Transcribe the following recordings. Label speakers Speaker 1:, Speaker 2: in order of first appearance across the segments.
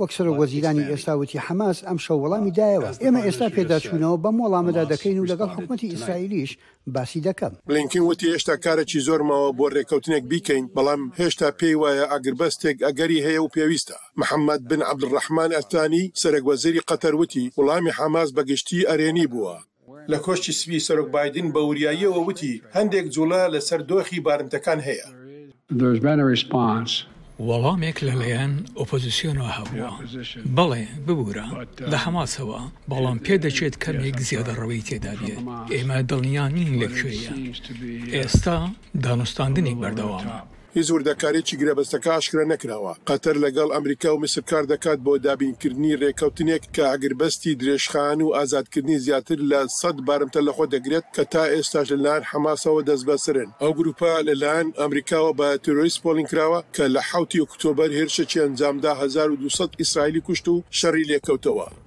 Speaker 1: وەک سەرۆک وەزیرانی ئێستا وتی حەماس ئەمشەو وەڵامی دایەوە، ئێمە ئێستا پێداچوونەوە بەم وەڵامەدا دەکەین و لەگەڵ حکومەتی ئیسرائیلیش باسی دەکەم.
Speaker 2: بلینکن وتی هێشتا کارێکی زۆر ماوە بۆ رێککەوتنێک بیکەین، بەڵام هێشتا پێی وایە ئاگربەستێک ئەگەری هەیە و پێویستە. محەمەد بن عەبدولرەحمان ئەلتانی سەرەک وەزیری قەتەر وتی وڵامی حەماس بەگشتی ئەرێنی بووە، لە کۆشکی سپی سەرۆک بایدن بە وریاییەوە وتی هەندێک جووڵە لەسەر دۆخی بارمتەکان هەیە.
Speaker 3: وەڵامێک لەلایەن ئۆپۆزسیۆنەوە هەبووە، بەڵێ، ببورە، لە حەماسەوە، بەڵام پێدەچێت کەمێک زیادەڕەوی تێدا بێت. ئێمە دڵنیا نین لە کوێیە. ئێستا دانوستاندنێک بەردەوامە.
Speaker 2: هیچ وردەکارییەکی گرێبەستەکە ئاشکرا نەکراوە. قەتەر لەگەڵ ئەمریکا و میسر کار دەکات بۆ دابینکردنی رێککەوتنێک کە ئاگربەستی درێژخایەن و ئازادکردنی زیاتر لە سەد بارمتە لەخۆ دەگرێت کە تا ئێستاش لەلایەن حەماسەوە دەستبەسەرن. ئەو گرووپە لەلایەن ئەمریکاوە بە تیرۆریست پۆلین کراوە کە لە حەوتی ئۆکتۆبەر هێرشێکی ئەنجامدا هەزار و دوو سەد ئیسرائیلی کوشت و شەڕی لێکەوتەوە.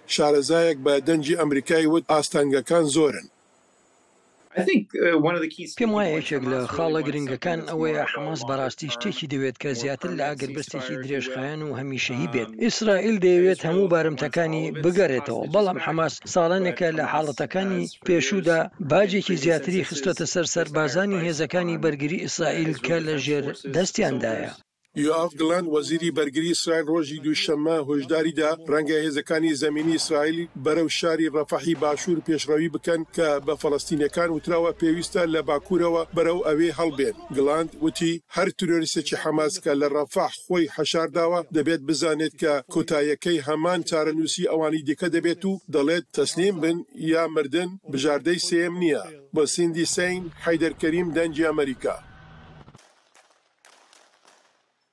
Speaker 2: شارەزایەک بە دەنگی ئەمریکای وت ئاستەنگەکان زۆرن.
Speaker 4: پێم وایە یەکێک لە خاڵە گرنگەکان ئەوەیە حەماس بەڕاستی شتێکی دەوێت کە زیاتر لە ئاگربەستێکی درێژخایەن و هەمیشەیی بێت. ئیسرائیل دەیەوێت هەموو بارمتەکانی بگەڕێتەوە، بەڵام حەماس ساڵانێکە لە حاڵەتەکانی پێشوودا باجێکی زیاتری خستۆتە سەر سەربازانی هێزەکانی بەرگری ئیسرائیل کە لەژێر دەستیاندایە.
Speaker 2: یۆئاڤ گڵنت، وەزیری بەرگری ئیسرائیل ڕۆژی دووشەممە هۆشداری دا، ڕەنگە هێزەکانی زەمینی ئیسرائیل بەرەو شاری ڕەفەحی باشوور پێشڕەوی بکەن کە بە فەڵەستینییەکان وتراوە پێویستە لە باکوورەوە بەرەو ئەوێ هەڵبێن. گڵنت وتی، هەر تیرۆریستێکی حەماس کە لە ڕەفەح خۆی حەشار داوە، دەبێت بزانێت کە کۆتاییەکەی هەمان چارەنووسی ئەوانی دیکە دەبێت و دەڵێت، تەسلیم بن یا مردن، بژاردەی سێیەم نییە. بۆ سیندی سەین، حەیدەر کەریم، دەنگی ئەمەریکا.